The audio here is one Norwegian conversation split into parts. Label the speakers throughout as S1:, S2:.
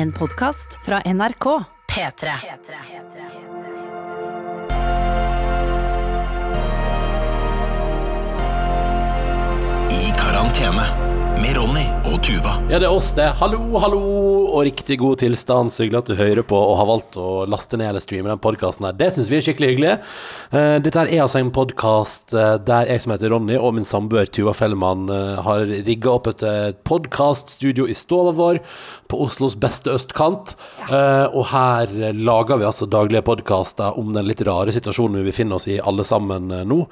S1: En podkast fra NRK. P3.
S2: I karantene med Ronny og Tuva.
S3: Ja, det er oss, det. Hallo, hallo, og riktig god tilstand. Så hyggelig at du hører på og har valgt å laste ned eller streame den podkasten her. Det syns vi er skikkelig hyggelig. Eh, dette her er altså en podkast der jeg som heter Ronny, og min samboer Tuva Fellmann eh, har rigga opp et eh, podkaststudio i stova vår på Oslos beste østkant. Eh, og her eh, lager vi altså daglige podkaster om den litt rare situasjonen vi befinner oss i alle sammen eh, nå,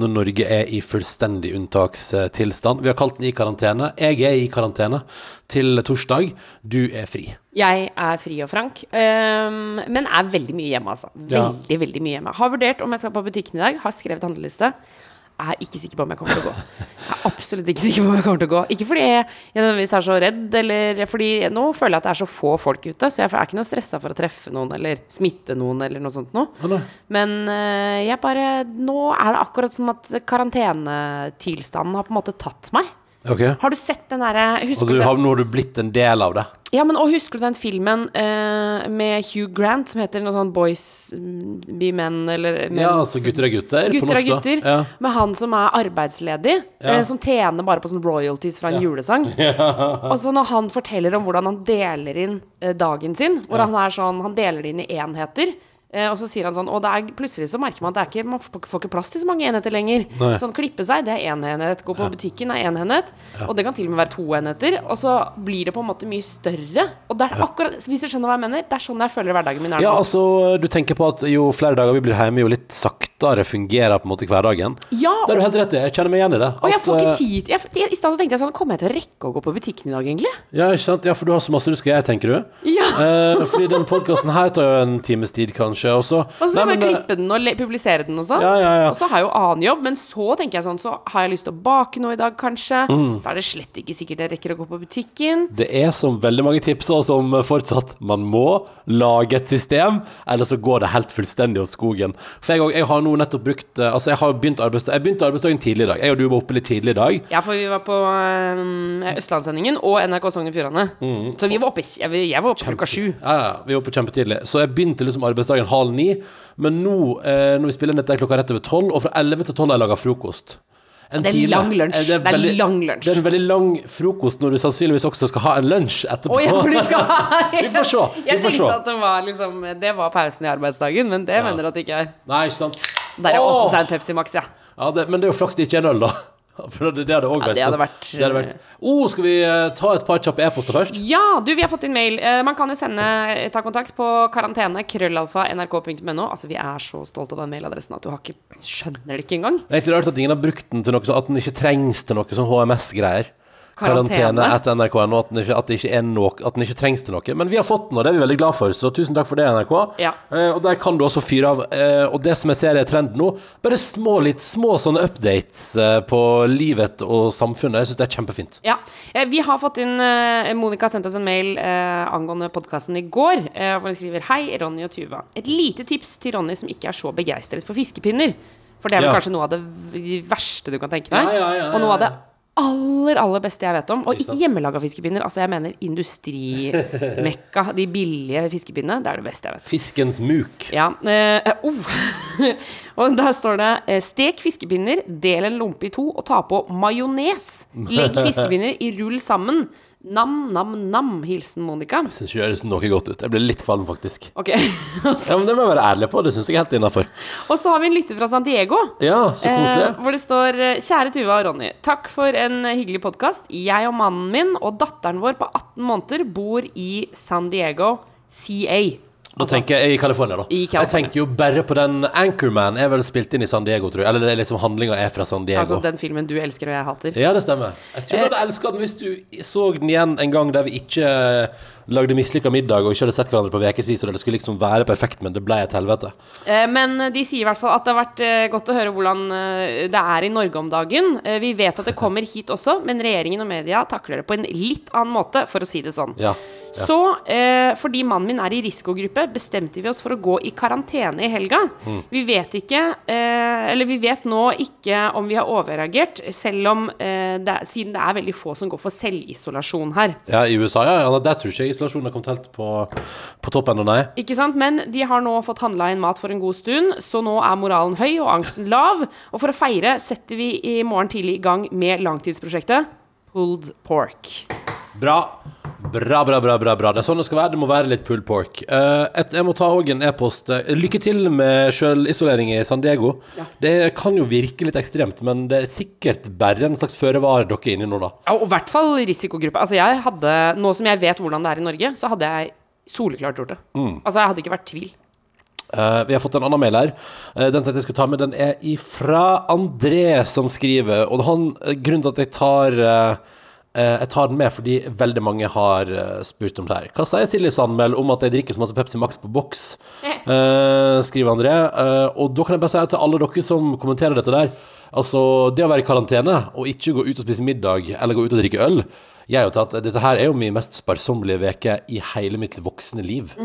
S3: når Norge er i fullstendig unntakstilstand. Vi har kalt den I karantene. Jeg er i karantene til torsdag. Du er fri.
S4: Jeg er fri og frank, Um, men er veldig mye hjemme, altså.
S3: Ja.
S4: Veldig, veldig mye hjemme. Har vurdert om jeg skal på butikken i dag. Har skrevet handleliste. Er ikke sikker på om jeg kommer til å gå. Jeg er absolutt ikke sikker på om jeg kommer til å gå. Ikke fordi jeg nødvendigvis er så redd, eller fordi nå føler jeg at det er så få folk ute, så jeg er ikke noe stressa for å treffe noen eller smitte noen eller noe sånt noe. Men øh, jeg bare Nå er det akkurat som at karantenetilstanden har på en måte tatt meg.
S3: Okay.
S4: Har du sett den derre
S3: Og du har, nå har du blitt en del av det.
S4: Ja, men og husker du den filmen eh, med Hugh Grant som heter noe sånn Boys mm, Be Men, eller men,
S3: Ja, altså gutter er gutter. på
S4: Gutter er
S3: norsk,
S4: gutter.
S3: Ja.
S4: Med han som er arbeidsledig,
S3: Ja.
S4: eh, som tjener bare på sånn royalties fra en julesang. Og så når han forteller om hvordan han deler inn eh, dagen sin, hvor han er sånn Han deler det inn i enheter. Eh, og så sier han sånn Og er, plutselig så merker man at det er ikke, man får, ikke plass til så mange enheter lenger.
S3: Nei.
S4: Sånn klippe seg, det er én enhet. Gå på butikken er én enhet. Og det kan til og med være to enheter. Og så blir det på en måte mye større. Og det er akkurat Hvis du skjønner hva jeg mener, det er sånn jeg føler hverdagen min er
S3: Ja, altså, du tenker på at jo flere dager vi blir hjemme, jo litt saktere fungerer på en måte hverdagen.
S4: Ja,
S3: Det har du helt rett i. Jeg kjenner meg igjen i det.
S4: og jeg får
S3: eh,
S4: ikke tid jeg, jeg, I stedet så tenkte jeg sånn Kommer jeg til å rekke å gå på butikken i dag, egentlig?
S3: Ja, ikke sant? Ja, for du har så masse du skal gjøre, tenker du?
S4: Ja.
S3: Eh, fordi den podkasten her tar jo en times tid, kanskje, så
S4: Og så
S3: kan
S4: må jeg
S3: eh,
S4: klippe den og publisere den og sånn.
S3: Ja, ja, ja.
S4: Og så har jeg jo annen jobb, men så tenker jeg sånn Så har jeg lyst til å bake noe i dag, kanskje.
S3: Mm.
S4: Da er det slett ikke sikkert jeg rekker å gå på butikken.
S3: Det er som veldig mange tipser som fortsatt Man må lage et system, eller så går det helt fullstendig åt skogen. For jeg, jeg har nå nettopp brukt eh, Altså, jeg har begynt arbeidsdagen, Jeg begynte arbeidsdagen tidlig i dag. Jeg og du var oppe litt tidlig i dag.
S4: Ja, for vi var på øhm, Østlandssendingen og NRK Sogn og Fjordane.
S3: Mm.
S4: Så vi var oppe, jeg, jeg var oppe klokka sju.
S3: Ja, ja, vi var oppe kjempetidlig. Så jeg begynte liksom arbeidsdagen halv ni. Men nå, eh, når vi spiller inn dette, er klokka rett over tolv, og fra elleve til tolv har jeg laga frokost. En
S4: Det er
S3: time.
S4: lang lunsj.
S3: Eh,
S4: Det er
S3: veldig-
S4: lang lunsj.
S3: Det er en veldig lang frokost når du sannsynligvis også skal ha en lunsj etterpå.
S4: Oh, ja, skal
S3: Vi får se. Vi
S4: Jeg
S3: får
S4: tenkte
S3: se.
S4: at det var liksom Det var pausen i arbeidsdagen, men det mener du at det ikke er.
S3: Nei, ikke sant.
S4: Der er åpnet seg en Pepsi Max, ja.
S3: Ja, det, men det er jo flaks det ikke er en øl, da. For det, det hadde òg
S4: Ja,
S3: vært
S4: hadde vært,
S3: det hadde vært. Oh, skal vi eh, ta et par kjappe e-poster først?
S4: Ja, du, vi har fått inn mail. Eh, man kan jo sende ta kontakt på karantene krøllalfa nrk.no. Altså, vi er så stolte av den mailadressen at du har ikke skjønner det ikke engang.
S3: Det er egentlig rart at ingen har brukt den til noe sånn at den ikke trengs til noe sånn HMS-greier. Karantene etter NRK.no, at, at, at den ikke trengs til noe. Men vi har fått den, og det er vi veldig glad for, så tusen takk for det, NRK.
S4: Ja.
S3: Eh, og der kan du også fyre av. Eh, og det som jeg ser er trenden nå, bare små, litt små sånne updates eh, på livet og samfunnet. Jeg syns det er kjempefint.
S4: Ja. Eh, vi har fått inn eh, Monica sendt oss en mail eh, angående podkasten i går, hvor hun skriver Hei, Ronny og Tuva. Et lite tips til Ronny som ikke er så begeistret for fiskepinner. For det er vel
S3: Ja.
S4: kanskje noe av det verste du kan tenke deg.
S3: Ja, ja, ja,
S4: Og noe av det aller, aller beste jeg vet om. Og
S3: Ikke
S4: hjemmelaga fiskepinner. Altså, jeg mener industrimekka. De billige fiskepinnene. Det er det beste jeg vet.
S3: Fiskens muk.
S4: Ja. Eh, oh. og der står det eh, Stek fiskepinner, del en lompe i to og ta på majones. Legg fiskepinner i rull sammen. Nam, nam, nam. Hilsen Monica.
S3: Syns ikke det høres noe godt ut. Jeg ble litt kvalm, faktisk.
S4: Ok.
S3: Ja, men Det må jeg være ærlig på. Det syns jeg er helt innafor.
S4: og så har vi en lytter fra San Diego.
S3: Ja, så koselig.
S4: Eh, hvor det står eh, Kjære Tuva og Ronny. Takk for en eh, hyggelig podkast. Jeg og mannen min og datteren vår på 18 måneder bor i San Diego, CA.
S3: Da tenker jeg i California, da.
S4: I California.
S3: Jeg tenker jo bare på den Anchorman er vel spilt inn i San Diego, tror jeg. Eller det er liksom handlinga er fra San Diego.
S4: Altså den filmen du elsker og jeg hater.
S3: Ja, det stemmer. Jeg tror du hadde elska den hvis du så den igjen en gang der vi ikke lagde mislykka middag og ikke hadde sett hverandre på ukevis, og det skulle liksom være perfekt, men det ble et helvete.
S4: Eh, Men de sier i hvert fall at det har vært eh, godt å høre hvordan eh, det er i Norge om dagen. Eh, Vi vet at det kommer hit også, men regjeringen og media takler det på en litt annen måte, for å si det sånn.
S3: Ja.
S4: Så eh, fordi mannen min er i risikogruppe, bestemte vi oss for å gå i karantene i helga.
S3: Mm.
S4: Vi vet ikke eh, Eller vi vet nå ikke om vi har overreagert, selv om eh, det, siden det er veldig få som går for selvisolasjon her.
S3: Ja, i USA, ja. ja der tror ikke jeg isolasjonen har kommet helt på, på topp ennå, nei.
S4: Ikke sant? Men de har nå fått handla inn mat for en god stund, så nå er moralen høy og angsten lav. Og for å feire setter vi i morgen tidlig i gang med langtidsprosjektet Pulled Pork.
S3: Bra. Bra, bra, bra, bra, bra. Det er sånn det skal være. Det må være litt pulled pork. Eh, et, jeg må ta òg en e-post. Eh, Lykke til med sjølisolering i San Diego. Det kan jo virke litt ekstremt, men det er sikkert bare en slags føre var dere er inne i nå, da.
S4: Ja, og i hvert fall risikogruppe. Altså jeg hadde, Nå som jeg vet hvordan det er i Norge, så hadde jeg soleklart gjort det. Altså jeg hadde ikke vært tvil.
S3: Uh, vi har fått en annen mail her. Uh, den tenkte jeg skulle ta med. Den er ifra André som skriver. Og han, grunnen til at jeg tar eh, jeg tar den med fordi veldig mange har eh, spurt om det her. Hva sier Silje Sandmæl om at jeg drikker så masse Pepsi Max på boks? Eh, skriver André. Eh, og da kan jeg bare si til alle dere som kommenterer dette der Altså, det å være i karantene og ikke gå ut og spise middag eller gå ut og drikke øl gjør jo til at dette her er jo min mest sparsommelige veke i hele mitt voksne liv.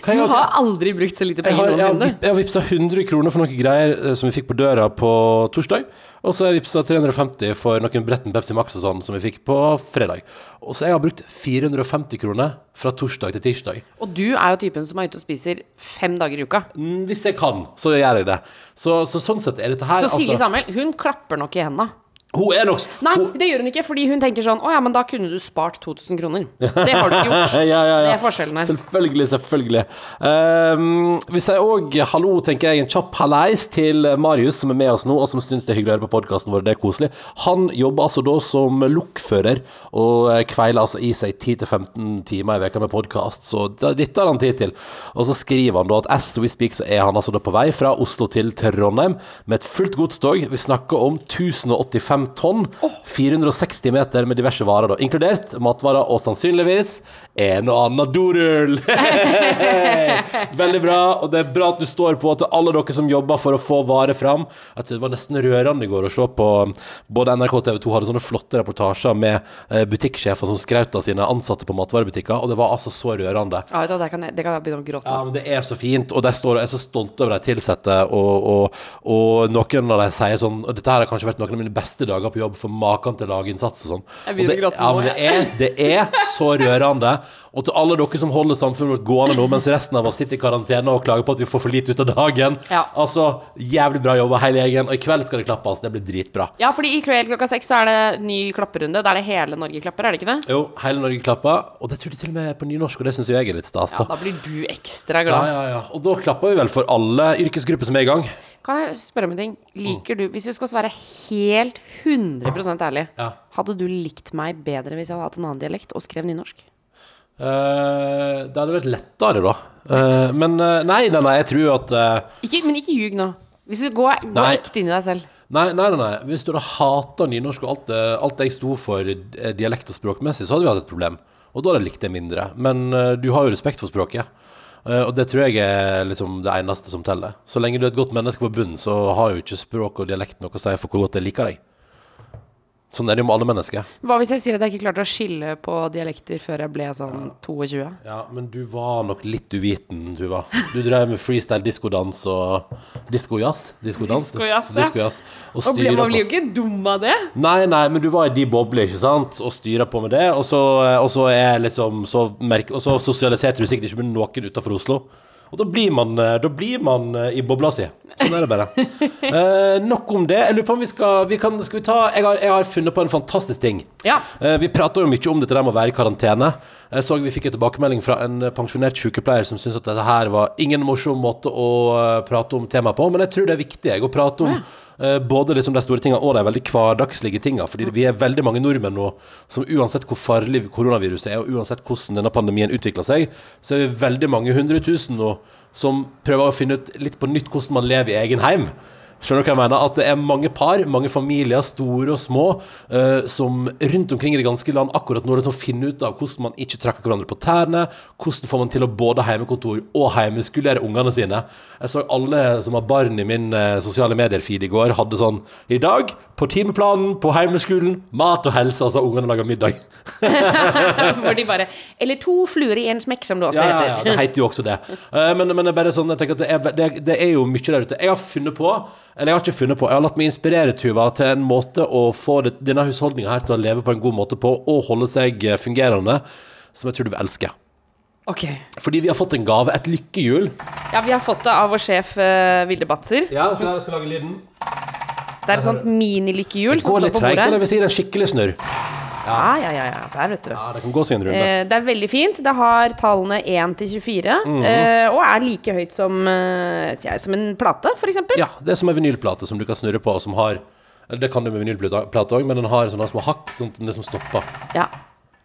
S4: Du
S3: jeg-
S4: har aldri brukt så lite
S3: Jeg har,
S4: penger
S3: jeg har,
S4: noensinne.
S3: jeg har vippsa 100 kroner for noen greier eh, som vi fikk på døra på torsdag. Og så har jeg vippsa 350 for noen Bretten Pepsi Max og sånn som vi fikk på fredag. Og så jeg har brukt 450 kroner fra torsdag til tirsdag.
S4: Og du er jo typen som er ute og spiser fem dager i uka.
S3: Mm, Hvis jeg kan, så gjør jeg det. Så, så sånn sett er dette her
S4: Så Silje
S3: altså,
S4: Samuel, hun klapper nok i henda.
S3: Hun er nok
S4: Nei,
S3: hun,
S4: det gjør hun ikke, fordi hun tenker sånn Å ja, men da kunne du spart 2000 kroner. Det har du ikke gjort.
S3: ja, ja, ja.
S4: Det er forskjellen her.
S3: Selvfølgelig, selvfølgelig. Um, vi sier òg hallo, tenker jeg, en kjapp hallais til Marius, som er med oss nå, og som syns det er hyggelig å høre på podkasten vår. Det er koselig. Han jobber altså da som lokfører, og eh, kveiler altså i seg 10-15 timer i veka med podkast, så dette har han tid til. Og så skriver han da at as we speak, så er han altså da på vei fra Oslo til Trondheim med et fullt godstog. Vi snakker om 1085 tonn, 460 meter med diverse varer, da, inkludert matvarer og sannsynligvis en og annen dorull. Veldig bra, og det er bra at du står på til alle dere som jobber for å få varer fram. Jeg det var nesten rørende i går å se på både NRK og TV 2 hadde sånne flotte reportasjer med eh, butikksjefer som skraut av sine ansatte på matvarebutikker, og det var altså så rørende.
S4: Ja, vet du, det, kan jeg, det kan jeg begynne å gråte
S3: Ja, men det er så fint, og de står og er så stolte over de ansatte, og, og, og noen av dem sier sånn Og dette her har kanskje vært noen av mine beste dager på jobb, for maken til laginnsats og sånn.
S4: Jeg begynner å gråte nå.
S3: ja, men det er, det er så rørende. Og til alle dere som holder samfunnet vårt gående nå, mens resten av oss sitter i karantene og klager på at vi får for lite ut av dagen.
S4: Ja.
S3: Altså, jævlig bra jobba, hele gjengen. Og i kveld skal det klappes. Det blir dritbra.
S4: Ja, fordi i kveld klokka seks så er det ny klapperunde. Da er det hele Norge klapper, er det ikke det?
S3: Jo, hele Norge klapper. Og det tror de til og med er på nynorsk, og det syns jeg er litt stas.
S4: Ja,
S3: da.
S4: da blir du ekstra glad.
S3: ja, ja. Og da klapper vi vel for alle yrkesgrupper som er i gang.
S4: Kan jeg spørre om en ting? Liker du, hvis du skal svare helt 100% ærlig,
S3: Ja.
S4: hadde du likt meg bedre hvis jeg hadde hatt en annen dialekt og skrev nynorsk?
S3: Eh, det hadde vært lettere, da. Eh, men eh, nei, nei, nei, jeg tror at
S4: Ikke, men ikke ljug nå. Hvis du går, går
S3: Nei.
S4: ekte inn i deg selv.
S3: Nei, nei, nei. Hvis du hadde hata nynorsk og alt, det, alt jeg sto for dialekt og språkmessig, så hadde vi hatt et problem. Og da hadde jeg likt det mindre. Men du har jo respekt for språket. Og det tror jeg er liksom det eneste som teller. Så lenge du er et godt menneske på bunnen, så har jo ikke språk og dialekt noe å si for hvor godt jeg liker deg. Sånn er det jo med alle mennesker.
S4: Hva hvis jeg sier at jeg ikke klarte å skille på dialekter før jeg ble sånn 22?
S3: Ja, men du var nok litt uviten, Tuva. Du drev med freestyle diskodans og Disco-jazz? Diskodans?
S4: Disco-jazz, ja.
S3: Disco-jazz. Og
S4: Og ble, man blir jo ikke dum av det.
S3: Nei, nei, men du var i de boblene, ikke sant? Og styra på med det. Og så, og så er liksom så merke, Og så sosialiserte du sikkert ikke med noen utenfor Oslo. Og da blir man, eh, da blir man eh, i bobla si. Sånn er det bare. Eh, nok om det. Jeg lurer på om vi skal vi kan, Skal vi ta jeg har, jeg har funnet på en fantastisk ting.
S4: Ja.
S3: Eh, Vi prater jo mye om dette der med å være i karantene. Jeg så Vi fikk en tilbakemelding fra en eh, pensjonert sykepleier som syntes at dette her var ingen morsom måte å prate om temaet på, men jeg tror det er viktig jeg, å prate om eh, både liksom de store tingene og de veldig hverdagslige tingene. Fordi vi er veldig mange nordmenn nå som uansett hvor farlig koronaviruset er, og uansett hvordan denne pandemien utvikler seg, så er vi veldig mange hundre tusen nå som prøver å finne ut litt på nytt hvordan man lever i egen heim. Skjønner du hva jeg mener? At det er mange par, mange familier, store og små, eh, som rundt omkring i det ganske land akkurat nå liksom finner ut av hvordan man ikke trakker hverandre på tærne, hvordan får man til å både heimekontor og hjemmeskulere ungene sine. Jeg så alle som har barn i min eh, sosiale medier-feed i går, hadde sånn I dag på timeplanen på heimeskolen. Mat og helse, altså ungene lager middag.
S4: Hvor de bare Eller to fluer i en smekk, som det også
S3: Ja, ja,
S4: heter.
S3: ja, det heter jo også det. Eh, men, men det er bare sånn, jeg tenker at det er, det, det er jo mye der ute. Jeg har funnet på, eller jeg har ikke funnet på, jeg har latt meg inspirere, Tuva, til en måte å få det, denne husholdninga her til å leve på en god måte på, og holde seg eh, fungerende, som jeg tror du vil elske.
S4: Ok.
S3: Fordi vi har fått en gave, et lykkehjul.
S4: Ja, vi har fått det av vår sjef uh, Vilde Batzer.
S3: Ja, jeg skal lage lyden.
S4: Det er et sånt minilykkehjul
S3: Det går litt
S4: på
S3: treigt, eller
S4: bordet.
S3: hvis det gir en skikkelig snurr.
S4: Ja, ja, ja, ja. Der, vet du.
S3: Ja, det kan gå sin runde.
S4: Eh, det er veldig fint. Det har tallene 1 til 24,
S3: Mhm.
S4: eh, og er like høyt som, eh, som en plate, eksempel.
S3: Ja, det er som en vinylplate som du kan snurre på, som har Det kan du med vinylplate òg, men den har sånne små hakk, sånn det liksom stopper.
S4: Ja.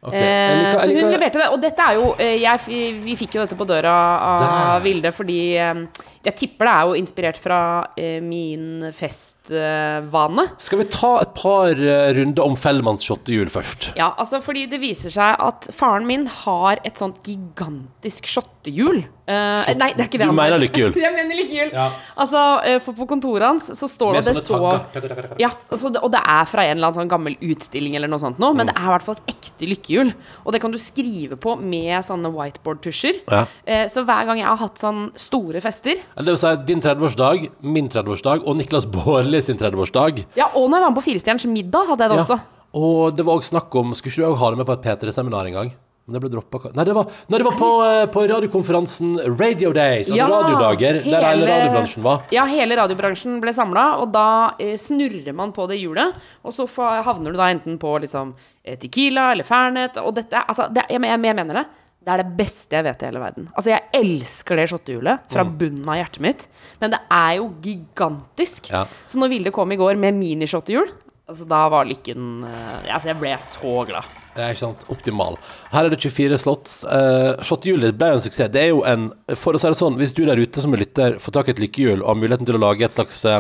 S3: Ok,
S4: Eh,
S3: jeg
S4: så hun leverte det. Og dette er jo eh, jeg, Vi fikk jo dette på døra av
S3: Der.
S4: Vilde fordi eh, jeg tipper det er jo inspirert fra eh, min festvane.
S3: Skal vi ta et par eh, runder om Fellmanns shottehjul først?
S4: Ja, altså fordi det viser seg at faren min har et sånt gigantisk shottehjul. Eh, nei, det er ikke det
S3: Du
S4: han
S3: mener lykkehjul?
S4: Jeg mener lykkehjul.
S3: Ja.
S4: Altså, eh, for på kontoret hans så står det det
S3: sånne
S4: står ja, altså og det er fra en eller annen sånn gammel utstilling eller noe sånt nå,
S3: Mm.
S4: men det er i hvert fall et ekte lykkehjul. Og det kan du skrive på med sånne whiteboard-tusjer.
S3: Ja.
S4: Uh, så hver gang jeg har hatt sånn store fester
S3: Det vil si din 30-årsdag, min 30-årsdag og Niklas Baarli sin 30-årsdag.
S4: Ja, og når jeg var med på Firestjerners middag, hadde jeg det også.
S3: Og det var også snakk om Skulle ikke du også ha det med på et P3-seminar en gang? Men det ble droppa. Nei, det var, nei, det var på, eh, på radiokonferansen Radio Days, altså
S4: Ja,
S3: radiodager, der hele
S4: hele-
S3: radiobransjen var.
S4: Ja, hele radiobransjen ble samla, og da eh, snurrer man på det hjulet. Og så havner du da enten på liksom eh, Tequila eller Fernet. Og dette altså, det, jeg, jeg, jeg mener det. Det er det beste jeg vet i hele verden. Altså, jeg elsker det shottehjulet fra
S3: Mm.
S4: bunnen av hjertet mitt. Men det er jo gigantisk.
S3: Ja.
S4: Så når Vilde kom i går med minishottehjul, altså, da var lykken eh, altså, Jeg ble så glad.
S3: Ja, ikke sant? Optimal. Her er det 24 slott. Uh, Shottehjulet ble jo en suksess. Det er jo en For å si det sånn, hvis du der ute som er lytter får tak i et lykkehjul og har muligheten til å lage et slags uh,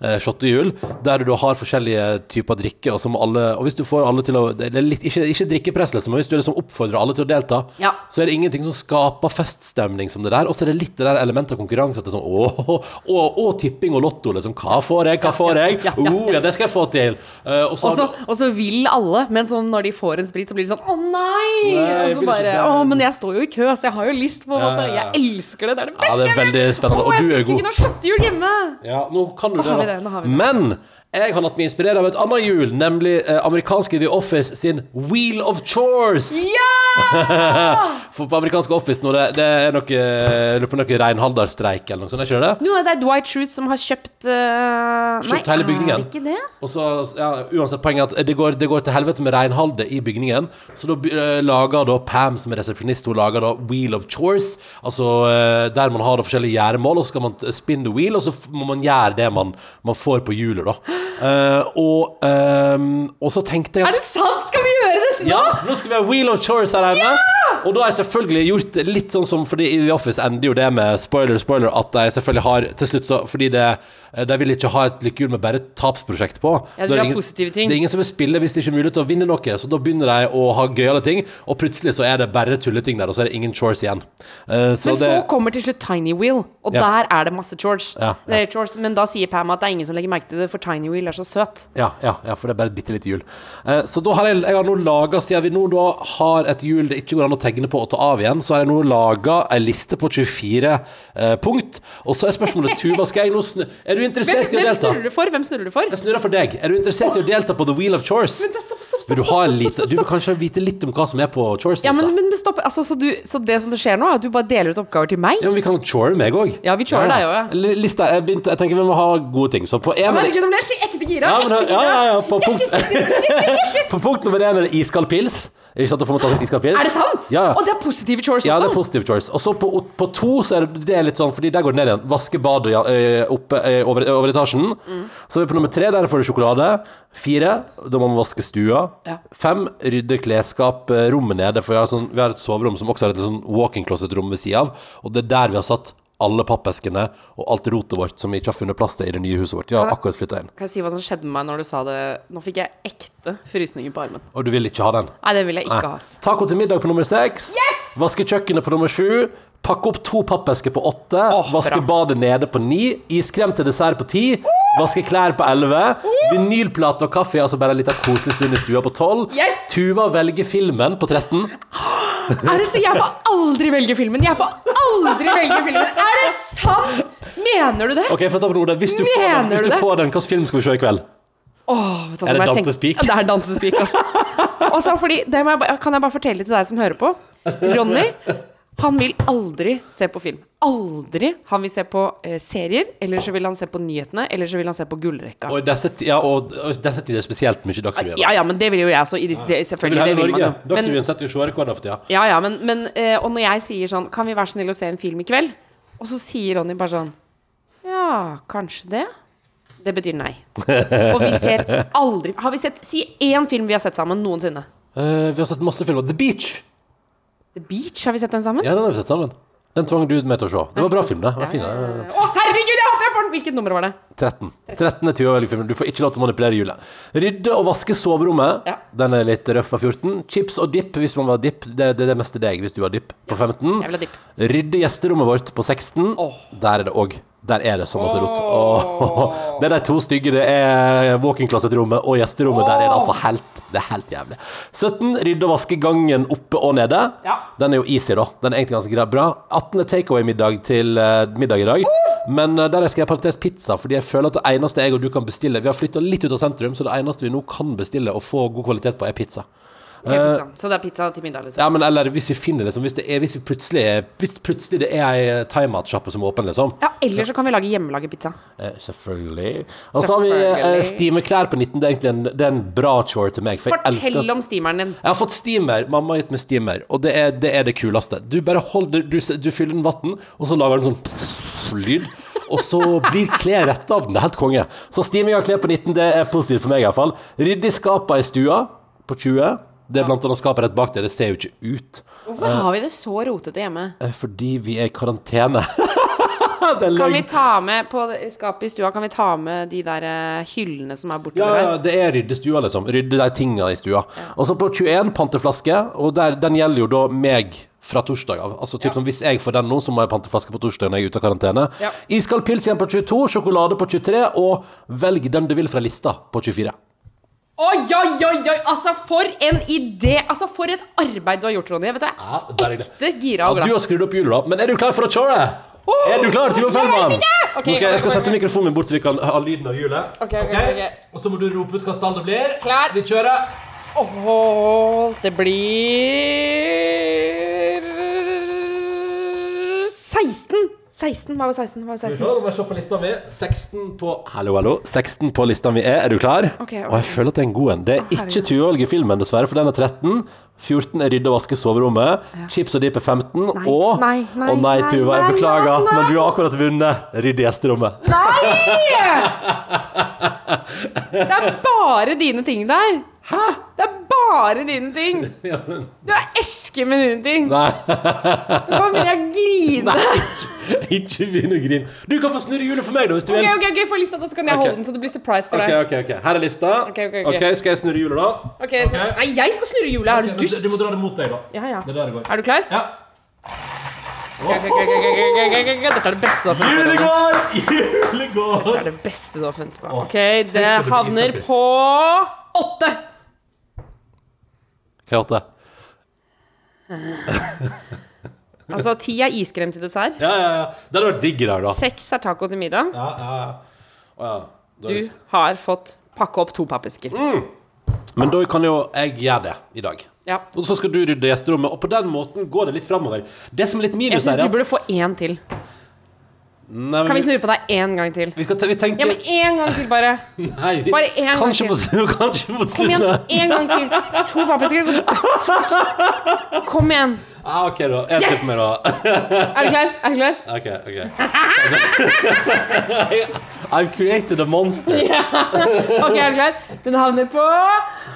S3: shottehjul, der du da har forskjellige typer drikke, og som alle Og hvis du får alle til å det er litt, Ikke, ikke drikkepress, liksom, men hvis du liksom oppfordrer alle til å delta,
S4: Ja.
S3: så er det ingenting som skaper feststemning som det der. Og så er det litt det der elementet av konkurranse. At det er sånn åh, åh, åh, tipping og lotto, liksom. Hva får jeg, hva får jeg?
S4: ja, ja,
S3: Oh, ja, det skal jeg få til. Uh, og så Også,
S4: og så vil alle, men så når de får en sprit, så blir de sånn Å nei!
S3: Nei,
S4: og så bare. Å, men jeg står jo i kø, så jeg har jo lyst på en måte. Jeg elsker det. Det er det beste
S3: Ja, det
S4: jeg vet. Å, jeg skulle vi kunne ha skjøttehjul hjemme!
S3: Ja, nå kan du det, da.
S4: Det.
S3: Men jeg har latt meg inspirere av et annet hjul, nemlig eh, amerikanske The Office sin Wheel of Chores. Ja! For på amerikanske Office nå, det, det er noe, jeg lurer på noe reinhalderstreik eller noe sånt, er ikke det det?
S4: Jo, det er Dwight Schrute som har kjøpt uh,
S3: Kjøpt hele bygningen.
S4: Er det ikke det?
S3: Og så, ja, uansett poenget er at det går, det går til helvete med reinholdet i bygningen. Så da eh, lager da Pam som er resepsjonist, hun lager da Wheel of Chores. Altså eh, der man har da forskjellige gjerdemål, og så skal man spinne spin the wheel, og så må man gjøre det man, man får på hjulet, da. Eh, og, um, og så tenkte jeg
S4: Er det sant? Skal vi gjøre dette nå?
S3: ja, nå skal vi ha Wheel of Chores her hjemme. Og da har jeg selvfølgelig gjort litt sånn som Fordi i The Office ender jo det med spoiler, spoiler, at de selvfølgelig har til slutt så Fordi det, de vil ikke ha et lykkehjul med bare et tapsprosjekt på.
S4: Ja,
S3: det, er det ingen-
S4: ting.
S3: Det er ingen som vil spille hvis det ikke er mulig til å vinne noe, så da begynner de å ha gøyale ting, og plutselig så er det bare tulleting der, og så er det ingen chores igjen. Uh, så
S4: Men så kommer til slutt Tiny Wheel, og
S3: Ja.
S4: der er det masse chores.
S3: Ja.
S4: Det chores. Men da sier Pam at det er ingen som legger merke til det, for Tiny Wheel er så søt.
S3: Ja, ja, ja, for det er bare et bitte lite hjul. Uh, så da har jeg, jeg har nå laga, siden vi nå da har et hjul det ikke går an å tegne på og ta av igjen, så har jeg nå laga ei liste på 24 eh, punkt. Og så er spørsmålet, Tuva, skal jeg nå snu Er du
S4: Hvem,
S3: interessert i å
S4: hvem
S3: delta?
S4: snurrer du for? Hvem snurrer du for?
S3: Jeg snurrer for deg. Er du interessert i å delta på The Wheel of Chores?
S4: Men da, stopp, stopp, stopp,
S3: Vil du, ha en lite, du vil kanskje vite litt om hva som er på
S4: Chores?
S3: Ja,
S4: men, men stopp. Altså, så, du, så det som skjer nå, er at du bare deler ut oppgaver til meg?
S3: Ja, men vi kan chore meg òg.
S4: Ja, vi chorer deg også, ja.
S3: Lista, jeg, begynte, jeg tenker vi må ha gode ting. Så på en
S4: Herregud, nå ble jeg ekte gira!
S3: ja, men, ja, ja, ja, på
S4: Yes,
S3: punkt,
S4: yes, yes,
S3: på punkt nummer én er det iskald pils.
S4: Er det sant?
S3: Ja, ja.
S4: Og det er positive chores
S3: Ja, det er positive chores. Og så på, på to så er det, det er litt sånn, fordi der går det ned igjen. Vaske badet ja, øh, oppe øh, over, over etasjen.
S4: Mm.
S3: Så er vi på nummer tre, der får du sjokolade. Fire, da må man vaske stua.
S4: Ja.
S3: Fem, rydde klesskap, rommet nede. For vi har, sånn, vi har et soverom som også har et sånn walk-in closet-rom ved sida av. Og det er der vi har satt alle pappeskene og alt rotet vårt som vi ikke har funnet plass til i det nye huset vårt. Vi har akkurat flytta inn.
S4: Kan jeg si hva som skjedde med meg når du sa det? Nå fikk jeg ekte frysninger på armen.
S3: Og du vil ikke ha den?
S4: Nei, den vil jeg ikke
S3: Nei.
S4: ha.
S3: Taco til middag på nummer seks. Vaske kjøkkenet på nummer sju. Pakke opp to pappesker på åtte.
S4: Oh,
S3: vaske badet nede på ni. Iskrem til dessert på ti. Vaske klær på elleve. Vinylplate og kaffe, altså bare en liten koselig stund i stua på tolv.
S4: Yes!
S3: Tuva velger filmen på 13.
S4: Er det så? Jeg får aldri velge filmen! Jeg får aldri velge filmen! Er det sant?! Mener du det?
S3: Ok, for å ta på Hvis du får den, hvis
S4: du det?
S3: får den, hvilken film skal vi se i kveld?
S4: Åh, vet du hva,
S3: Er det
S4: nå må jeg tenke-
S3: Dantespik?
S4: Ja, det er dansespik, altså. Og så fordi, det må jeg, kan jeg bare fortelle til deg som hører på. Ronny, han vil aldri se på film. Aldri. Han vil se på eh, serier, eller så vil han se på nyhetene, eller så vil han se på Gullrekka.
S3: Og disse, ja, og og disse tider spesielt mye Dagsrevyen. da.
S4: Ja, ja, men det vil jo jeg også. I disse,
S3: ja.
S4: selvfølgelig, det vil man jo.
S3: Dagsrevyen setter jo seerrekorder for tida.
S4: ja, ja, men, men eh, Og når jeg sier sånn Kan vi være snill å se en film i kveld? Og så sier Ronny bare sånn Ja, kanskje det? Det betyr nei. Og vi ser aldri Har vi sett Si én film vi har sett sammen noensinne.
S3: Uh, vi har sett masse filmer. The Beach.
S4: The Beach, har vi sett den sammen?
S3: Ja, den har vi sett sammen. Den tvang du med til å se. Det var bra film, det. det var fin, ja.
S4: Å, herregud, jeg håper jeg får den! Hvilket nummer var det?
S3: 13. 13 er Tuva velger filmen. Du får ikke lov til å manipulere hjulet. Rydde og vaske soverommet.
S4: Ja.
S3: Den er litt røff av 14. Chips og dipp hvis man var dipp. Det, det er det meste deg hvis du har dipp på 15.
S4: Jeg vil ha dipp.
S3: Rydde gjesterommet vårt på 16.
S4: Åh.
S3: Der er det òg. Der er det så masse rot. Oh. Det er de to stygge. Det er walk-in closet-rommet og gjesterommet. Der er det altså helt Det er helt jævlig. 17. Rydde og vaske gangen oppe og nede.
S4: Ja.
S3: Den er jo easy, da. Den er egentlig ganske. Bra. 18. er takeaway-middag til eh, middag i dag. Men uh, der skal jeg parentes pizza, fordi jeg føler at det eneste jeg og du kan bestille Vi har flytta litt ut av sentrum, så det eneste vi nå kan bestille og få god kvalitet på, er pizza.
S4: Ok, pizza. Så det er pizza til middag, liksom?
S3: Ja, men eller hvis vi finner det som Hvis det er Hvis vi plutselig Hvis plutselig det er ei thaimatsjappe som er åpen, liksom.
S4: Ja, eller så kan vi lage hjemmelaget pizza.
S3: Eh, selvfølgelig. Og så har vi eh,
S4: Selvfølgelig.
S3: stime klær på 19. Det er egentlig en, det er en bra chore til meg. For jeg elsker
S4: Fortell om steameren din.
S3: Jeg har fått steamer. Mamma har gitt meg steamer, og det er det, er det kuleste. Du bare holder Du, du fyller den vann, og så lager den sånn lyd. Og så blir klær retta av den. Det er helt konge. Så steaming av klær på 19, det er positivt for meg iallfall. Ryddig skapa i stua på 20. Det er blant annet skapet rett bak der. Det ser jo ikke ut.
S4: Hvorfor har vi det så rotete hjemme?
S3: Eh, Fordi vi er i karantene. det er
S4: Kan vi
S3: løgn.
S4: ta med på det skapet i stua Kan vi ta med de der eh, hyllene som er
S3: Ja,
S4: bortover
S3: ja,
S4: her?
S3: det er rydde stua, liksom. Rydde de tinga i stua. Og så på 21, panteflaske. Og der, den gjelder jo da meg fra torsdag av. Altså typ som Hvis jeg får den nå, så må jeg panteflaske på torsdag når jeg er ute av karantene.
S4: Ja.
S3: Iskald pils igjen på 22, sjokolade på 23, og velg den du vil fra lista på 24.
S4: Oi, oi, oi, oi! Altså, for en idé! Altså, for et arbeid du har gjort, Ronny. Vet du, jeg
S3: Ja,
S4: er
S3: ekte det.
S4: ekte gira
S3: Ja,
S4: og
S3: du har skrudd opp hjulet, da. Men er du klar for å kjøre? Er du klar, Tuva Fellmann?
S4: ikke! Ok,
S3: Nå skal jeg, jeg skal
S4: ok, ok.
S3: sette mikrofonen min bort så vi kan ha lyden av hjulet.
S4: Ok, ok, ok.
S3: Og så må du rope ut hva stall det blir.
S4: Klar.
S3: Vi kjører.
S4: Åh, det blir 16! 16, Hva var 16? Hva var 16?
S3: se, jeg se på lista mi. 16 på Hallo, hallo. 16 på lista mi er. Er du klar?
S4: Okay, okay.
S3: Og jeg føler at det er en god en. Det er ikke
S4: herregud.
S3: i filmen, dessverre, for den er 13. 14 er rydde og vaske soverommet. Chips og dip er 15.
S4: Nei,
S3: og
S4: nei, nei,
S3: Å nei, Tuva, jeg beklager, men du har akkurat vunnet rydde gjesterommet. Nei!
S4: Det er bare dine ting der. Hæ? Bare dine ting. Du har eske med dine ting.
S3: Nei,
S4: Nå begynner jeg å grine.
S3: ikke begynn å grine. Du kan få snurre hjulet for meg, da, hvis du
S4: Ok,
S3: vil.
S4: ok, ok, få lista, da så kan jeg
S3: okay.
S4: holde den, så det blir surprise for
S3: Ok,
S4: deg.
S3: ok, ok. Her er lista.
S4: Ok, ok, ok.
S3: Skal jeg snurre hjulet, da?
S4: Ok, så, Nei, jeg skal snurre hjulet. Er du dust?
S3: Du må dra det mot deg, da.
S4: Ja, ja.
S3: Det er der det går.
S4: Er du klar?
S3: Ja.
S4: Ok, ok, ok, ok, ok, ok, ok, ok. Dette er det beste du har funnet på.
S3: Julegård!
S4: Julegård!
S3: går! Hjulet går!
S4: Det er det beste du har funnet på. Ok, det havner på åtte.
S3: Hva er?
S4: Altså, ti er iskrem til dessert.
S3: Ja, ja, ja. Det hadde vært digg dag, da.
S4: Seks er taco til middag.
S3: Ja, ja, ja. Å, ja. Da er
S4: Du
S3: det-
S4: har fått pakke opp to pappesker.
S3: Men da kan jo jeg gjøre det i dag.
S4: Ja.
S3: Og så skal du rydde gjesterommet, og på den måten går det litt framover. Det som er litt
S4: Jeg
S3: minus
S4: syns
S3: her,
S4: du
S3: er at
S4: burde få én til.
S3: Nei,
S4: Kan vi snurre på deg én gang til?
S3: vi vi tenker
S4: Ja, men én gang til, bare.
S3: Nei, vi,
S4: bare en gang til.
S3: mot, kanskje mot
S4: Kom igjen,
S3: slutten.
S4: én gang til. To pappesker går dødsfort. Kom igjen.
S3: Ah, ok, da. Én
S4: Yes!
S3: til meg, da.
S4: Er du klar? Er du klar?
S3: Ok, ok. I've created a monster.
S4: Ok, er du klar? Den havner på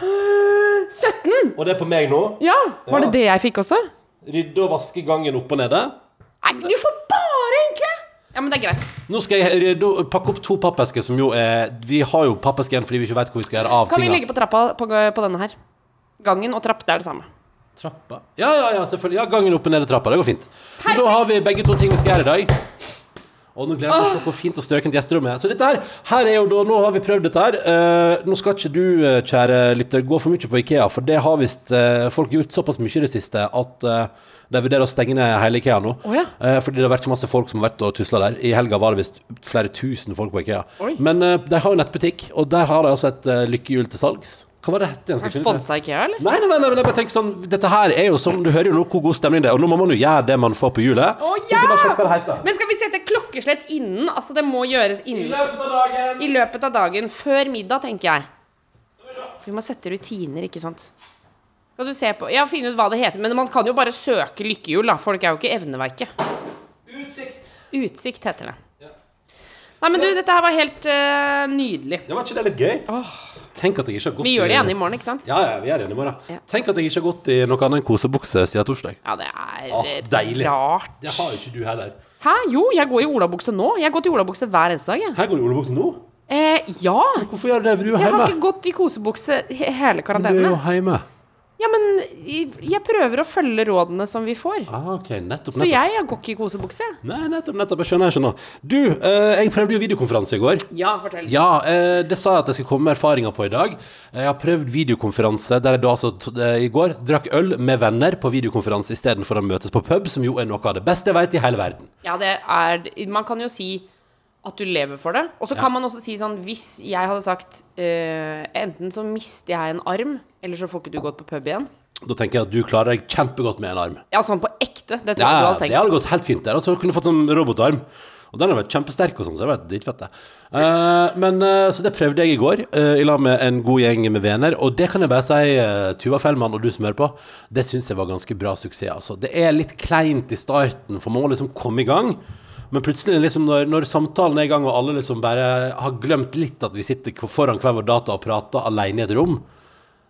S4: 17.
S3: Og det er på meg nå.
S4: Ja, var det
S3: Ja.
S4: det jeg fikk også?
S3: Rydde og vaske gangen opp og nede.
S4: Nei, du får bare enkle! Ja, men det er greit.
S3: Nå skal jeg rydde, pakke opp to pappesker som jo er Vi har jo pappesker igjen fordi vi ikke vet hvor vi skal gjøre av
S4: Kan vi
S3: ligge
S4: legge på trappa på, på denne her? Gangen og trapp, det er det samme.
S3: Trappa? Ja, ja, ja, selvfølgelig. Ja, gangen opp og ned i trappa. Det går fint. Men da har vi begge to ting vi skal gjøre i dag. Og nå gleder jeg meg til å se hvor fint og strøkent gjesterommet er. Så dette her, her er jo da, nå har vi prøvd dette her. Eh, nå skal ikke du, eh, kjære lytter, gå for mye på Ikea, for det har visst eh, folk gjort såpass mye i det siste at eh, de vurderer å stenge ned hele Ikea nå.
S4: Oh, ja.
S3: Eh, fordi det har vært så masse folk som har vært og tusla der. I helga var det visst flere tusen folk på Ikea.
S4: Oi.
S3: Men eh, de har jo nettbutikk, og der har de altså et lykkehjul til salgs. Hva var det hette igjen?
S4: Sponsa IKEA, eller?
S3: Nei, nei, nei, nei, men jeg bare tenker sånn Dette her er jo som Du hører jo nå hvor god stemning det er, og nå må man jo gjøre det man får på hjulet.
S4: Å,
S3: Så skal bare sjekke hva det heter.
S4: Men skal vi sette klokkeslett innen? Altså, det må gjøres innen
S3: løpet av dagen
S4: I løpet av dagen. Før middag, tenker jeg. For vi må sette rutiner, ikke sant. Skal du se på Ja, finne ut hva det heter. Men man kan jo bare søke lykkehjul, da. Folk er jo ikke evneverket.
S3: Utsikt.
S4: Utsikt heter det. Nei, men du, dette her var helt eh, nydelig.
S3: Det var ikke det litt gøy? Tenk at jeg ikke har gått
S4: Vi gjør det igjen i morgen, ikke sant?
S3: Ja, ja, vi gjør det igjen i morgen.
S4: Ja.
S3: Tenk at jeg ikke har gått i noe annet enn kosebukse siden torsdag.
S4: Ja, det er
S3: ah, deilig.
S4: rart.
S3: Det har jo ikke du heller.
S4: Hæ? Jo, jeg går i olabukse nå. Jeg har gått i olabukse hver eneste dag, jeg.
S3: Her går du i olabukse nå.
S4: Eh, ja.
S3: Hvorfor gjør du det? For du er
S4: Jeg har ikke gått i kosebukse he- hele
S3: Du er jo hjemme.
S4: Ja, men jeg prøver å følge rådene som vi får.
S3: Ah, ok, nettopp,
S4: Så
S3: nettopp.
S4: jeg jeg går ikke i kosebukse.
S3: Nei, nettopp, nettopp. Jeg skjønner, jeg skjønner. Du, eh, jeg prøvde jo videokonferanse i går.
S4: Ja, fortell.
S3: Ja, eh, det sa jeg at jeg skulle komme med erfaringer på i dag. Jeg har prøvd videokonferanse der jeg da altså eh, i går drakk øl med venner på videokonferanse istedenfor å møtes på pub, som jo er noe av det beste jeg vet i hele verden.
S4: Ja, det er Man kan jo si at du lever for det. Og så kan man også si sånn Hvis jeg hadde sagt eh, enten så mister jeg en arm, eller så får ikke du gått på pub igjen.
S3: Da tenker jeg at du klarer deg kjempegodt med en arm.
S4: Ja, sånn på ekte. Det tror jeg du hadde tenkt.
S3: det hadde gått helt fint der. Altså, du kunne fått en robotarm. Og den har vært kjempesterk og sånn, så det har vært dritfett, det. Uh, men uh, Så det prøvde jeg i går, uh, i lag med en god gjeng med venner. Og det kan jeg bare si, Tuva Fellmann og du som hører på, det syns jeg var ganske bra suksess, altså. Det er litt kleint i starten, for man må liksom komme i gang. Men plutselig, liksom når, når samtalen er i gang, og alle liksom bare har glemt litt at vi sitter foran hver vår data og prater alene i et rom,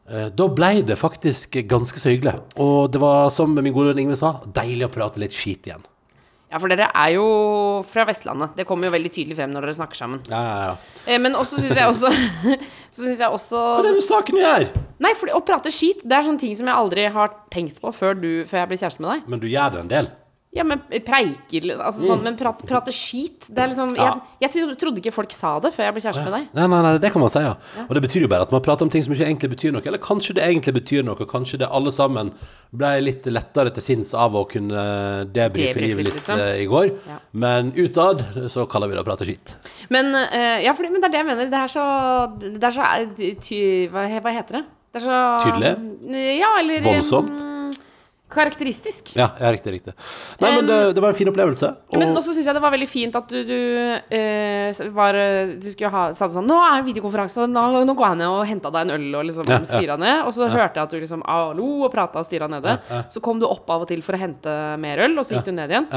S3: Da ble det faktisk ganske så hyggelig. Og det var, som min gode venn Ingve sa, deilig å prate litt skit igjen.
S4: Ja, for dere er jo fra Vestlandet. Det kommer jo veldig tydelig frem når dere snakker sammen.
S3: Ja, ja, ja.
S4: Eh, men også syns jeg også Så syns jeg også
S3: Hva er det med saken du gjør?
S4: Nei, for å prate skit, det er sånne ting som jeg aldri har tenkt på før, du, før jeg blir kjæreste med deg.
S3: Men du gjør det en del.
S4: Ja, men preiker altså sånn, Men prate, prate skit Det er liksom
S3: Ja.
S4: jeg, jeg trodde ikke folk sa det før jeg ble kjæreste med deg.
S3: Nei, nei, nei, det kan man si, ja. Og det betyr jo bare at man prater om ting som ikke egentlig betyr noe. Eller kanskje det egentlig betyr noe. Kanskje det alle sammen ble litt lettere til sinns av å kunne debrife livet
S4: litt, liksom.
S3: eh, i går.
S4: Ja.
S3: Men utad så kaller vi det å prate skit.
S4: Men, uh, ja, fordi, men det er det jeg mener. Det er så, det er så eh, ty, hva heter det? Det er så
S3: Tydelig?
S4: Ja, eller
S3: Voldsomt?
S4: Karakteristisk.
S3: Ja, ja riktig, riktig. Nei, men det, det var en fin opplevelse. Og,
S4: Men også syns jeg det var veldig fint at du, du eh, var Du skulle ha sa det sånn Nå er videokonferanse, nå, nå går jeg ned og henter deg en øl og liksom
S3: Ja, ja.
S4: ned. Og så hørte jeg at du liksom alo og prata og styra nede. Så kom du opp av og til for å hente mer øl, og så gikk du ned igjen.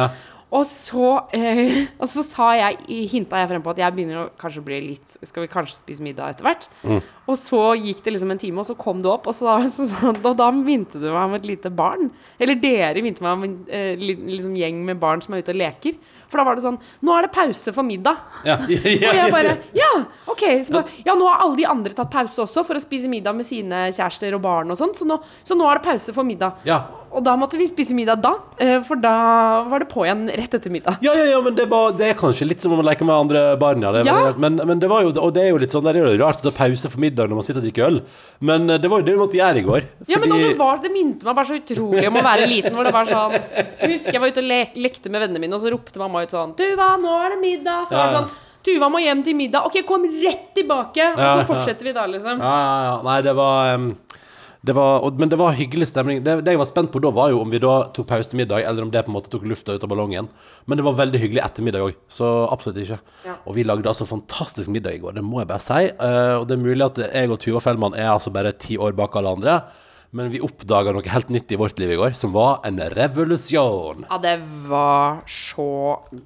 S4: Og så, eh, og så sa jeg, hinta jeg frem på at jeg begynner å kanskje bli litt Skal vi kanskje spise middag etter hvert?
S3: Mm.
S4: Og så gikk det liksom en time, og så kom du opp, og, så, så, så, og da minte du meg om et lite barn. Eller dere minte meg om en eh, liksom gjeng med barn som er ute og leker. For da var det sånn Nå er det pause for middag.
S3: ja, ja, ja,
S4: Og jeg bare Ja, OK. Så bare, ja, nå har alle de andre tatt pause også for å spise middag med sine kjærester og barn og sånn, så nå, så nå er det pause for middag.
S3: ja.
S4: Og da måtte vi spise middag da, eh, for da var det på igjen rett etter middag.
S3: Ja, ja, ja, men det, var, det er kanskje litt som om å leke med andre barn, ja. Det var,
S4: Ja.
S3: Men, men det var jo, og det er jo litt sånn, det er jo rart å ta pause for middag når man sitter og drikker øl. Men eh, det var jo det vi måtte gjøre i går.
S4: Ja, men det, var, det minte meg bare så utrolig om å være liten. Hvor det var sånn Jeg husker jeg var ute og lek, lekte med vennene mine, og så ropte mamma ut sånn Tuva, nå er det middag. Så var det sånn Tuva må hjem til middag. OK, kom rett tilbake. Og så fortsetter vi da, liksom.
S3: Ja, ja, ja. Nei, det var, em, det var Men det var hyggelig stemning. Det, det jeg var spent på da, var jo om vi da tok pause til middag, eller om det på en måte tok lufta ut av ballongen. Men det var veldig hyggelig ettermiddag òg, så absolutt ikke.
S4: Ja.
S3: Og vi lagde altså fantastisk middag i går, det må jeg bare si. Uh, og det er mulig at jeg og Tuva Fellmann er altså bare ti år bak alle andre. Men vi oppdaga noe helt nytt i vårt liv i går, som var en revolusjon.
S4: Ja, det var så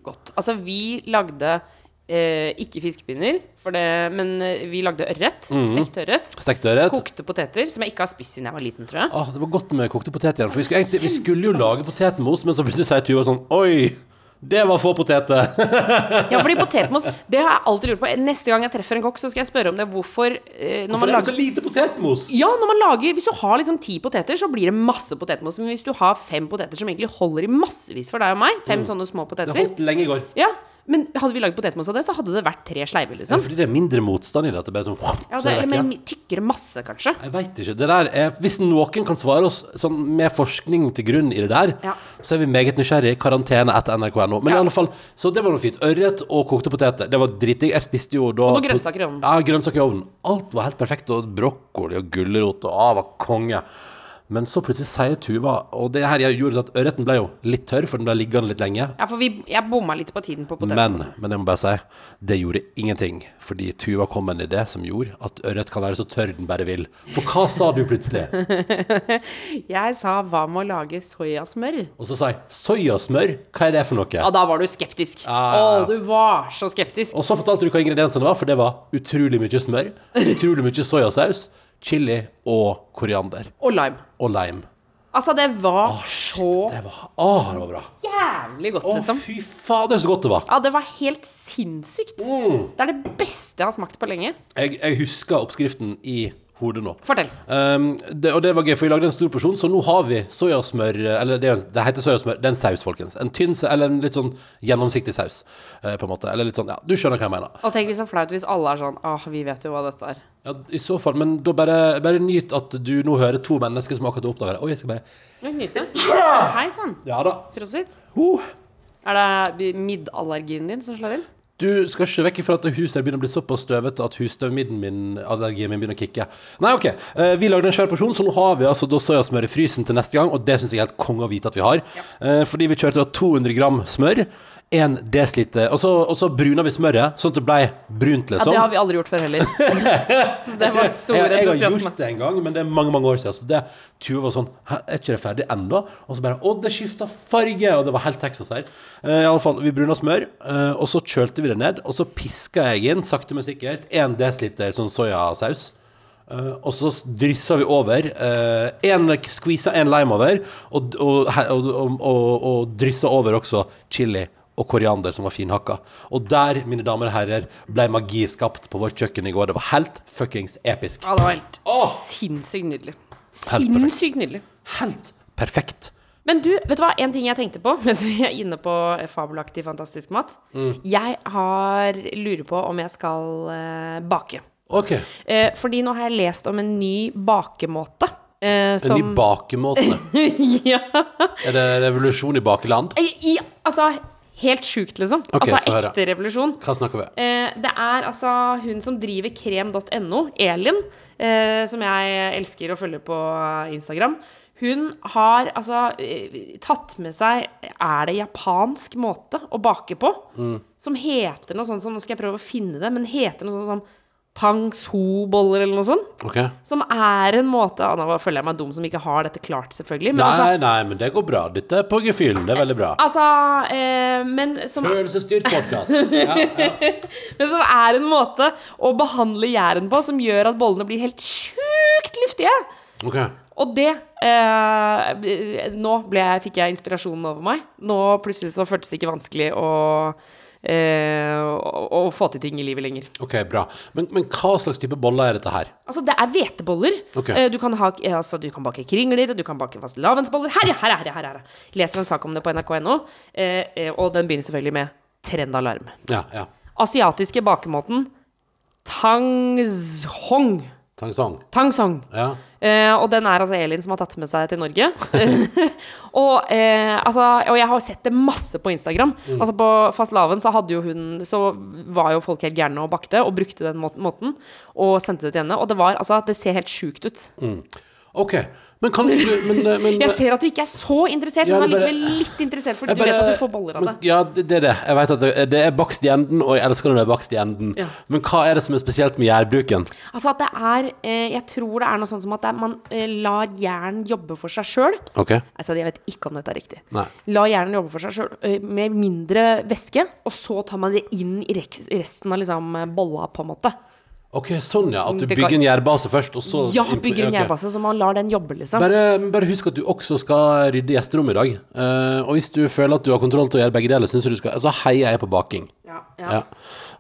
S4: godt. Altså, vi lagde eh, ikke fiskepinner, for det, men eh, vi lagde ørret.
S3: Mm.
S4: Stekt ørret.
S3: Stekt ørret.
S4: Kokte poteter, som jeg ikke har spist siden jeg var liten, tror jeg.
S3: Ah, det var godt med kokte poteter igjen. For vi skulle, egentlig, vi skulle jo lage potetmos, men så plutselig sier Tuva sånn Oi, Det var få poteter.
S4: Ja, fordi potetmos Det har jeg alltid lurt på. Neste gang jeg treffer en kokk, så skal jeg spørre om det. Hvorfor eh, når
S3: Hvorfor
S4: man
S3: er det så lite potetmos?
S4: ja, når man lager Hvis du har liksom ti poteter, så blir det masse potetmos. Men hvis du har fem poteter som egentlig holder i massevis for deg og meg, fem sånne små
S3: poteter Det holdt lenge i går.
S4: Ja, men hadde vi lagd potetmos av det, så hadde det vært tre sleiver, liksom.
S3: Ja, fordi det er mindre motstand i det. Det bare sånn,
S4: Ja, det,
S3: er
S4: eller
S3: ja.
S4: tykkere masse, kanskje.
S3: Jeg veit ikke. Det der er, hvis noen kan svare oss sånn, med forskning til grunn i det der,
S4: Ja.
S3: så er vi meget nysgjerrig. Karantene etter nrk.no. Men i alle fall, så det var noe fint. Ørret og kokte poteter. Det var dritdigg. Jeg spiste jo da
S4: Og noen grønnsaker i ovnen.
S3: Ja, grønnsaker i ovnen. Alt var helt perfekt. Og brokkoli og gulrot og ah, var konge. Men så plutselig sier Tuva Og det her gjorde at ørreten ble jo litt tørr, for den ble liggende litt lenge.
S4: Ja, for vi, jeg bomma litt på tiden på
S3: Men,
S4: potetmos.
S3: men jeg må bare si, det gjorde ingenting. Fordi Tuva kom med en idé som gjorde at ørret kan være så tørr den bare vil. For hva sa du plutselig?
S4: Jeg sa hva med å lage soyasmør?
S3: Og så sa jeg soyasmør, hva er det for noe?
S4: Ja, da var du skeptisk.
S3: Ja, ja, ja.
S4: Å, du var så skeptisk.
S3: Og så fortalte du hva ingrediensene var, for det var utrolig mye smør, utrolig mye soyasaus, chili og koriander.
S4: Og lime.
S3: Og lime.
S4: Altså, det var så
S3: Det var, ah, det var bra.
S4: jævlig godt,
S3: Å,
S4: liksom.
S3: fy fader, så godt det var.
S4: Ja, det var helt sinnssykt.
S3: Mm.
S4: Det er det beste jeg har smakt på lenge.
S3: Jeg, jeg husker oppskriften i hodet nå.
S4: Fortell.
S3: Um, det, og det var gøy, for vi lagde en stor porsjon, så nå har vi soyasmør Eller det, det heter soyasmør. Det er en saus, folkens. En tynn, eller en litt sånn gjennomsiktig saus, uh, på en måte. Eller litt sånn, ja, du skjønner hva jeg mener.
S4: Og tenk så flaut hvis alle er sånn Åh, vi vet jo hva dette er.
S3: Ja, I så fall, men da bare, bare nyt at du nå hører to mennesker som akkurat oppdager det. Oi, jeg skal bare
S4: Nyse. Hei sann.
S3: Ja da.
S4: Prosit.
S3: Uh.
S4: Er det middallergien din som slår inn?
S3: Du skal ikke vekk ifra at huset begynner å bli såpass støvete at husstøvmidden min, allergien min, begynner å kicke. Nei, OK. Eh, vi lagde en svær porsjon, så nå har vi altså da soyasmør i frysen til neste gang, og det syns jeg er helt konge å vite at vi har. Eh, fordi vi kjørte da 200 gram smør, 1 dl. og så, og så bruna vi smøret, sånn at det ble brunt, liksom.
S4: Ja,
S3: liksom.
S4: det har vi aldri gjort før heller. så det var stor
S3: jeg, jeg har gjort det en gang, men det er mange mange år siden. Så det Tuva var sånn Er ikke det ferdig ennå? Og så bare Å, det skifta farge! Og det var helt Texas her. Uh, I alle fall, Vi bruna smør, uh, og så kjølte vi det ned. Og så piska jeg inn, sakte, men sikkert, 1 dl sånn soyasaus. Uh, og så dryssa vi over én skvisa en lime over, og, og, og, og, dryssa over også chili og koriander som var finhakka. Og der, mine damer og herrer, ble magi skapt på vårt kjøkken i går. Det var helt fuckings episk.
S4: Ja, det var helt
S3: Åh!
S4: sinnssykt nydelig.
S3: Helt perfekt.
S4: Sinnssykt nydelig.
S3: Helt perfekt.
S4: Men du, vet du hva? En ting jeg tenkte på mens vi er inne på eh, fabelaktig, fantastisk mat.
S3: Mm.
S4: Jeg har lurer på om jeg skal eh, bake.
S3: Ok.
S4: Eh, fordi nå har jeg lest om en ny bakemåte. eh,
S3: En
S4: som
S3: ny bakemåte.
S4: ja.
S3: Er det revolusjon i bakeland?
S4: I, i, altså, helt sjukt, liksom.
S3: Okay,
S4: altså ekte revolusjon.
S3: Hva snakker vi?
S4: Eh, det er altså hun som driver krem.no, Elin, eh, som jeg elsker å følge på Instagram. Hun har altså eh, tatt med seg Er det japansk måte å bake på? Som heter noe sånt som Nå skal jeg prøve å finne det, men heter noe sånt som Tang so-boller eller noe sånt.
S3: Okay.
S4: Som er en måte ah, Nå føler jeg meg dum som ikke har dette klart, selvfølgelig. Men
S3: Nei,
S4: altså,
S3: nei, men det går bra. Dette er på gefühlen. Det er veldig bra.
S4: altså eh, Men som
S3: Følelsesstyrt podkast. Ja, ja.
S4: Men som er en måte å behandle gjæren på som gjør at bollene blir helt sjukt luftige.
S3: Ok.
S4: Og det eh, Nå ble jeg, fikk jeg inspirasjonen over meg. Nå plutselig så føltes det ikke vanskelig å, eh, å, og, få til ting i livet lenger.
S3: Ok, bra. Men, men hva slags type boller er dette her?
S4: Altså, det er hveteboller.
S3: Okay.
S4: Eh, du, kan ha, altså, du kan bake kringler, du kan bake fastelavnsboller. Her! Her, er- her, er- her, er. Leser en sak om det på nrk.no, eh, eh, og den begynner selvfølgelig med trendalarm.
S3: Ja, ja.
S4: Asiatiske bakemåten tangzhong.
S3: Tangsong.
S4: Tangsong.
S3: Ja.
S4: Eh, og den er altså Elin som har tatt med seg til Norge. og, eh, altså, og jeg har sett det masse på Instagram. Altså På fastelavn så hun Så var jo folk helt gærne og bakte, og brukte den måten. Og sendte det til henne. Og det var altså Det ser helt sjukt ut.
S3: Ok. Men kan ikke du men, eh, men,
S4: Jeg ser at du ikke er så interessert,
S3: Ja,
S4: men allikevel litt interessert,
S3: jeg
S4: du vet at du får boller av
S3: men,
S4: det.
S3: Ja, det, er det. Jeg vet at det, det er bakst i enden, og jeg elsker når det er bakst i enden.
S4: Ja.
S3: Men hva er det som er spesielt med gjærbruken?
S4: Altså at det er eh, Jeg tror det er noe sånt som at er, man eh, lar jern jobbe for seg sjøl.
S3: Okay.
S4: Altså, jeg vet ikke om dette er riktig.
S3: Nei.
S4: La hjernen jobbe for seg sjøl med mindre væske, og så tar man det inn i resten av liksom, bolla, på en måte.
S3: Ok, sånn ja. At du
S4: Det
S3: bygger en gjærbase først, og så
S4: Ja, bygger en
S3: Ok.
S4: gjærbase, så man lar den jobbe, liksom.
S3: Bare, bare husk at du også skal rydde gjesterommet i dag. Eh, og hvis du føler at du har kontroll til å gjøre begge deler, synes jeg du skal, så heier jeg på baking.
S4: Ja, ja.
S3: Ja.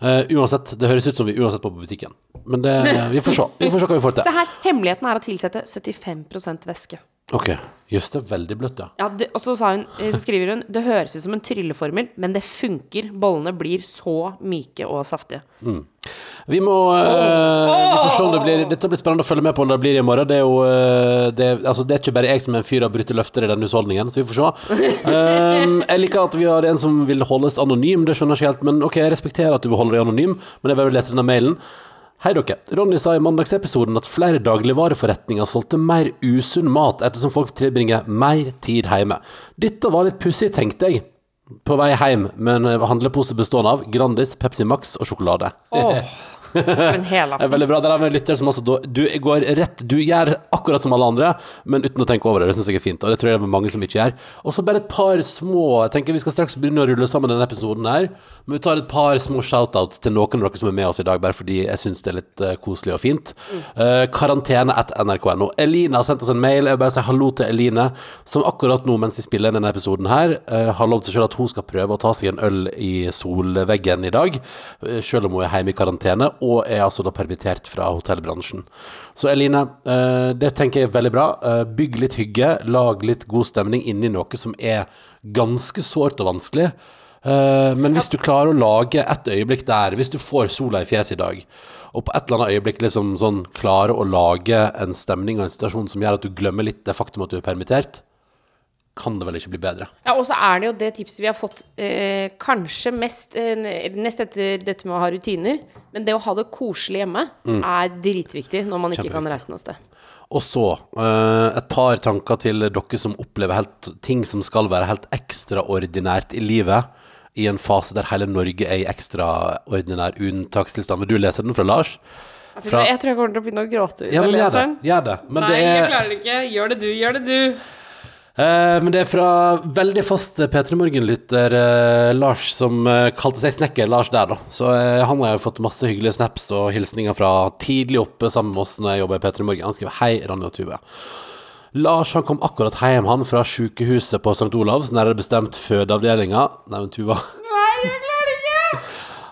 S3: Eh, uansett, det høres ut som vi uansett må på butikken. Men det, vi får se. Vi får se hva vi får
S4: Se
S3: til.
S4: her, hemmeligheten er å tilsette 75% væske.
S3: Ok, Jøss, det er veldig bløtt, ja.
S4: Ja, det, og så, sa hun, eh, så skriver hun Det høres ut som en trylleformel, men det funker. Bollene blir så myke og saftige.
S3: Vi må eh, Vi får se om det blir Dette blir spennende å følge med på når det blir i morgen. Det er jo eh, det, altså, det er ikke bare jeg som er en fyr av brutte løfter i denne husholdningen, så vi får se. Um, jeg liker at vi har en som vil holdes anonym, det skjønner jeg ikke helt, men ok, jeg respekterer at du vil holde deg anonym, men jeg vil lese denne mailen. Hei dere. Ronny sa i mandagsepisoden at flere dagligvareforretninger solgte mer usunn mat ettersom folk tilbringer mer tid hjemme. Dette var litt pussig, tenkte jeg. På vei hjem med en handlepose bestående av Grandis, Pepsi Max og sjokolade.
S4: For en
S3: Det
S4: aften.
S3: veldig bra. Der har vi en lytter som altså Du går rett Du gjør akkurat som alle andre, men uten å tenke over det. Det syns jeg er fint, og det tror jeg det er mange som ikke gjør. Og så bare et par små Jeg tenker Vi skal straks begynne å rulle sammen denne episoden her, men vi tar et par små shoutouts til noen av dere som er med oss i dag, bare fordi jeg syns det er litt eh, koselig og fint. Uh, karantene etter nrk.no. Eline har sendt oss en mail. Jeg vil bare si hallo til Eline, som akkurat nå, mens vi spiller denne episoden her, uh, har lov seg selv at hun skal prøve å ta seg en øl i solveggen i dag, uh, selv om hun er hjemme i karantene, og er altså da permittert fra hotellbransjen. Så Eline, eh, det tenker jeg er veldig bra. Eh, Bygg litt hygge, lag litt god stemning inni noe som er ganske sårt og vanskelig. Eh, Men hvis du klarer å lage et øyeblikk der, hvis du får sola i fjeset i dag, og på et eller annet øyeblikk liksom sånn klarer å lage en stemning og en situasjon som gjør at du glemmer litt det faktum at du er permittert, kan det vel ikke bli bedre.
S4: Ja, og så er det jo det tipset vi har fått eh, kanskje mest eh, nest etter dette med å ha rutiner. Men det å ha det koselig hjemme er dritviktig når man ikke kan reise noe sted.
S3: Og så eh, et par tanker til dere som opplever helt, ting som skal være helt ekstraordinært i livet, i en fase der hele Norge er i ekstraordinær unntakstilstand. Vil du lese den fra Lars? Fra-
S4: Jeg tror jeg kommer til å begynne å gråte hvis
S3: Ja, men
S4: jeg
S3: gjør det.
S4: leser den.
S3: Gjør det. Men
S4: Nei,
S3: det
S4: jeg
S3: er,
S4: klarer det ikke. Gjør det du, gjør det du.
S3: Eh, men det er fra veldig fast P3 Morgen-lytter eh, Lars, som eh, kalte seg Snekker Lars der, da. Så han har jo fått masse hyggelige snaps og hilsninger fra tidlig oppe sammen med oss når jeg jobber i P3 Morgen. Han skriver hei, Ronny og Tuve. Lars han kom akkurat hjem han fra sykehuset på St. Olavs, nærmere bestemt fødeavdelinga. Nei, men Tuva
S4: Nei, jeg klarer ikke!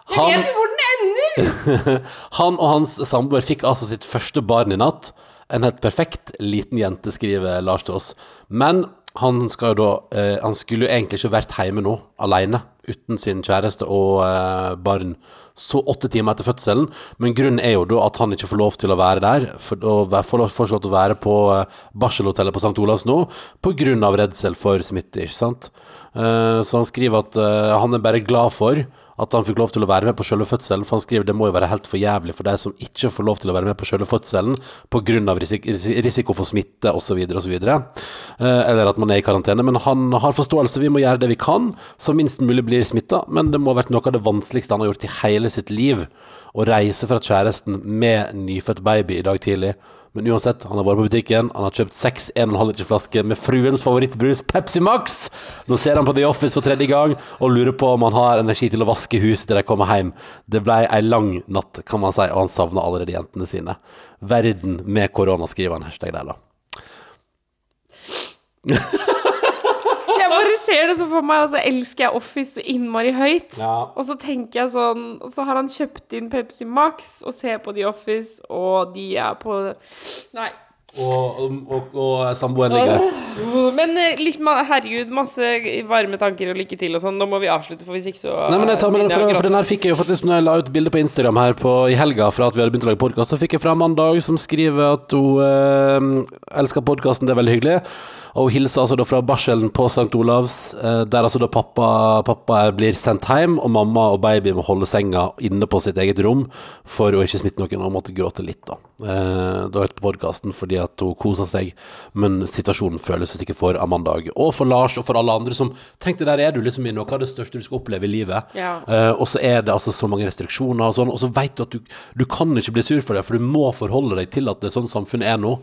S4: Jeg
S3: Han-
S4: vet jo hvor den ender!
S3: Han og hans samboer fikk altså sitt første barn i natt. En helt perfekt liten jente, skriver Lars til oss. Men han, da, eh, han skulle jo egentlig ikke vært hjemme nå, alene, uten sin kjæreste og eh, barn, så åtte timer etter fødselen. Men grunnen er jo da at han ikke får lov til å være der, for være- får lov, til å være på eh, barselhotellet på St. Olavs nå, av redsel for smitte, ikke sant? Eh, så han skriver at eh, han er bare glad for at han fikk lov til å være med på selve fødselen, for han skriver det må jo være helt for jævlig for de som ikke får lov til å være med på selve fødselen pga. Risik risiko for smitte osv. osv. Eh, eller at man er i karantene. Men han har forståelse, vi må gjøre det vi kan, så minst mulig blir smitta. Men det må ha vært noe av det vanskeligste han har gjort i hele sitt liv. Å reise fra kjæresten med nyfødt baby i dag tidlig. Men uansett, han har vært på butikken, han har kjøpt seks 1,5 liter flasker med fruens favorittbrus Pepsi Max. Nå ser han på The Office for tredje gang og lurer på om han har energi til å vaske huset til de kommer hjem. Det ble ei lang natt, kan man si, og han savner allerede jentene sine. Verden med korona, skriver han hashtag der, da.
S4: Ser det så for meg, og så elsker jeg Office så innmari høyt.
S3: Ja.
S4: Og så tenker jeg sånn Og så har han kjøpt inn Pepsi Max og ser på The Office, og de er på Nei.
S3: Og, og, og samboeren ligger der.
S4: Men eh, litt, herregud, masse varme tanker og lykke til og sånn. Nå må vi avslutte, for hvis ikke så
S3: Nei, men jeg tar med den, for, for den her fikk jeg jo faktisk Når jeg la ut bilde på Instagram her på, i helga fra at vi hadde begynt å lage podkast, så fikk jeg fra Mandag som skriver at hun eh, elsker podkasten, det er veldig hyggelig. Og hun hilser altså da fra barselen på St. Olavs, eh, der altså da pappa, pappa blir sendt hjem, og mamma og baby må holde senga inne på sitt eget rom for å ikke smitte noen, og måtte gråte litt, da. Eh, da hørte på podkasten fordi at hun kosa seg, men situasjonen føles sikkert for Amanda og for Lars og for alle andre som tenkte der er du liksom i noe av det største du skal oppleve i livet.
S4: Ja.
S3: Eh, og så er det altså så mange restriksjoner og sånn, og så vet du at du, du kan ikke bli sur for det, for du må forholde deg til at det er sånn samfunnet er nå.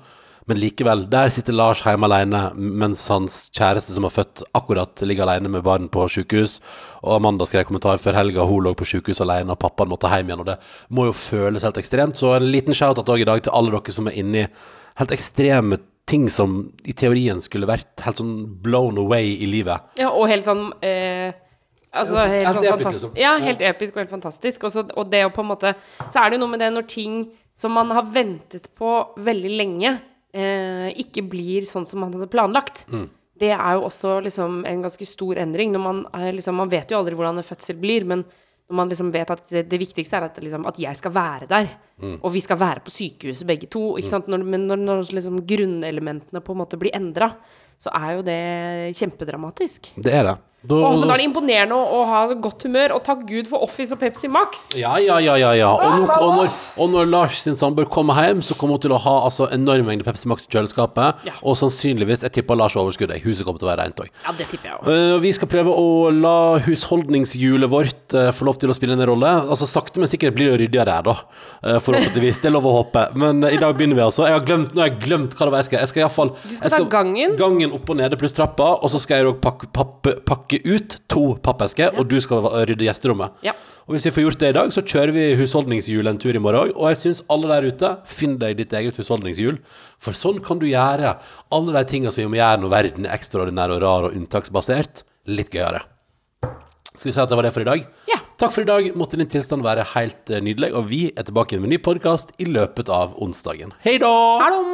S3: Men likevel, der sitter Lars hjemme alene mens hans kjæreste som har født akkurat, ligger alene med barn på sykehus. Og Amanda skrev kommentar før helga, hun lå på sykehus alene, og pappaen måtte hjem igjen. Og det må jo føles helt ekstremt. Så en liten shout-out òg i dag til alle dere som er inni helt ekstreme ting som i teorien skulle vært helt sånn blown away i livet.
S4: Ja, og helt sånn eh, Altså helt sånn
S3: episk, liksom.
S4: Ja, helt episk og helt fantastisk. Også, og det å på en måte Så er det jo noe med det når ting som man har ventet på veldig lenge, eh, ikke blir sånn som man hadde planlagt.
S3: Mm.
S4: Det er jo også liksom en ganske stor endring. Man, er liksom, man vet jo aldri hvordan en fødsel blir, men når man liksom vet at det, det viktigste er at, liksom, at jeg skal være der,
S3: Mm.
S4: og vi skal være på sykehuset begge to. Sant? Når, men når, når liksom grunnelementene på en måte blir endra, så er jo det kjempedramatisk.
S3: Det er det. Da,
S4: Åh, men da er det imponerende å, å ha godt humør, og takk Gud for Office og Pepsi Max.
S3: Ja, ja, ja, ja, ja. Og, nå, og, når, og når Lars sin samboer kommer hjem, så kommer hun til å ha altså, enorm mengde Pepsi Max i kjøleskapet.
S4: Ja.
S3: Og sannsynligvis, jeg tipper Lars overskudd. jeg. Huset kommer til å være rent òg.
S4: Ja, det tipper jeg òg.
S3: Uh, vi skal prøve å la husholdningshjulet vårt uh, få lov til å spille en rolle. Altså Sakte, men sikkert blir det ryddigere her, da. Uh, forhåpentligvis. Det er lov å håpe. Men uh, i dag begynner vi, altså. Jeg har glemt, nå har jeg glemt hva det var jeg skal. Jeg skal iallfall
S4: Du skal ta gangen.
S3: Gangen opp og nede pluss trappa, og så skal jeg òg pakke, pakke, pakke ut to pappesker, og du skal rydde gjesterommet.
S4: Ja.
S3: Og hvis vi får gjort det i dag, så kjører vi husholdningshjul en tur i morgen òg. Og jeg syns alle der ute, finn deg ditt eget husholdningshjul. For sånn kan du gjøre alle de tinga som gjør når verden er ekstraordinær og rar og unntaksbasert, litt gøyere. Skal vi si at det var det for i dag?
S4: Ja.
S3: Takk for i dag. Måtte din tilstand være helt eh, nydelig. Og vi er tilbake med en ny podkast i løpet av onsdagen. Hei da!
S4: Hallo!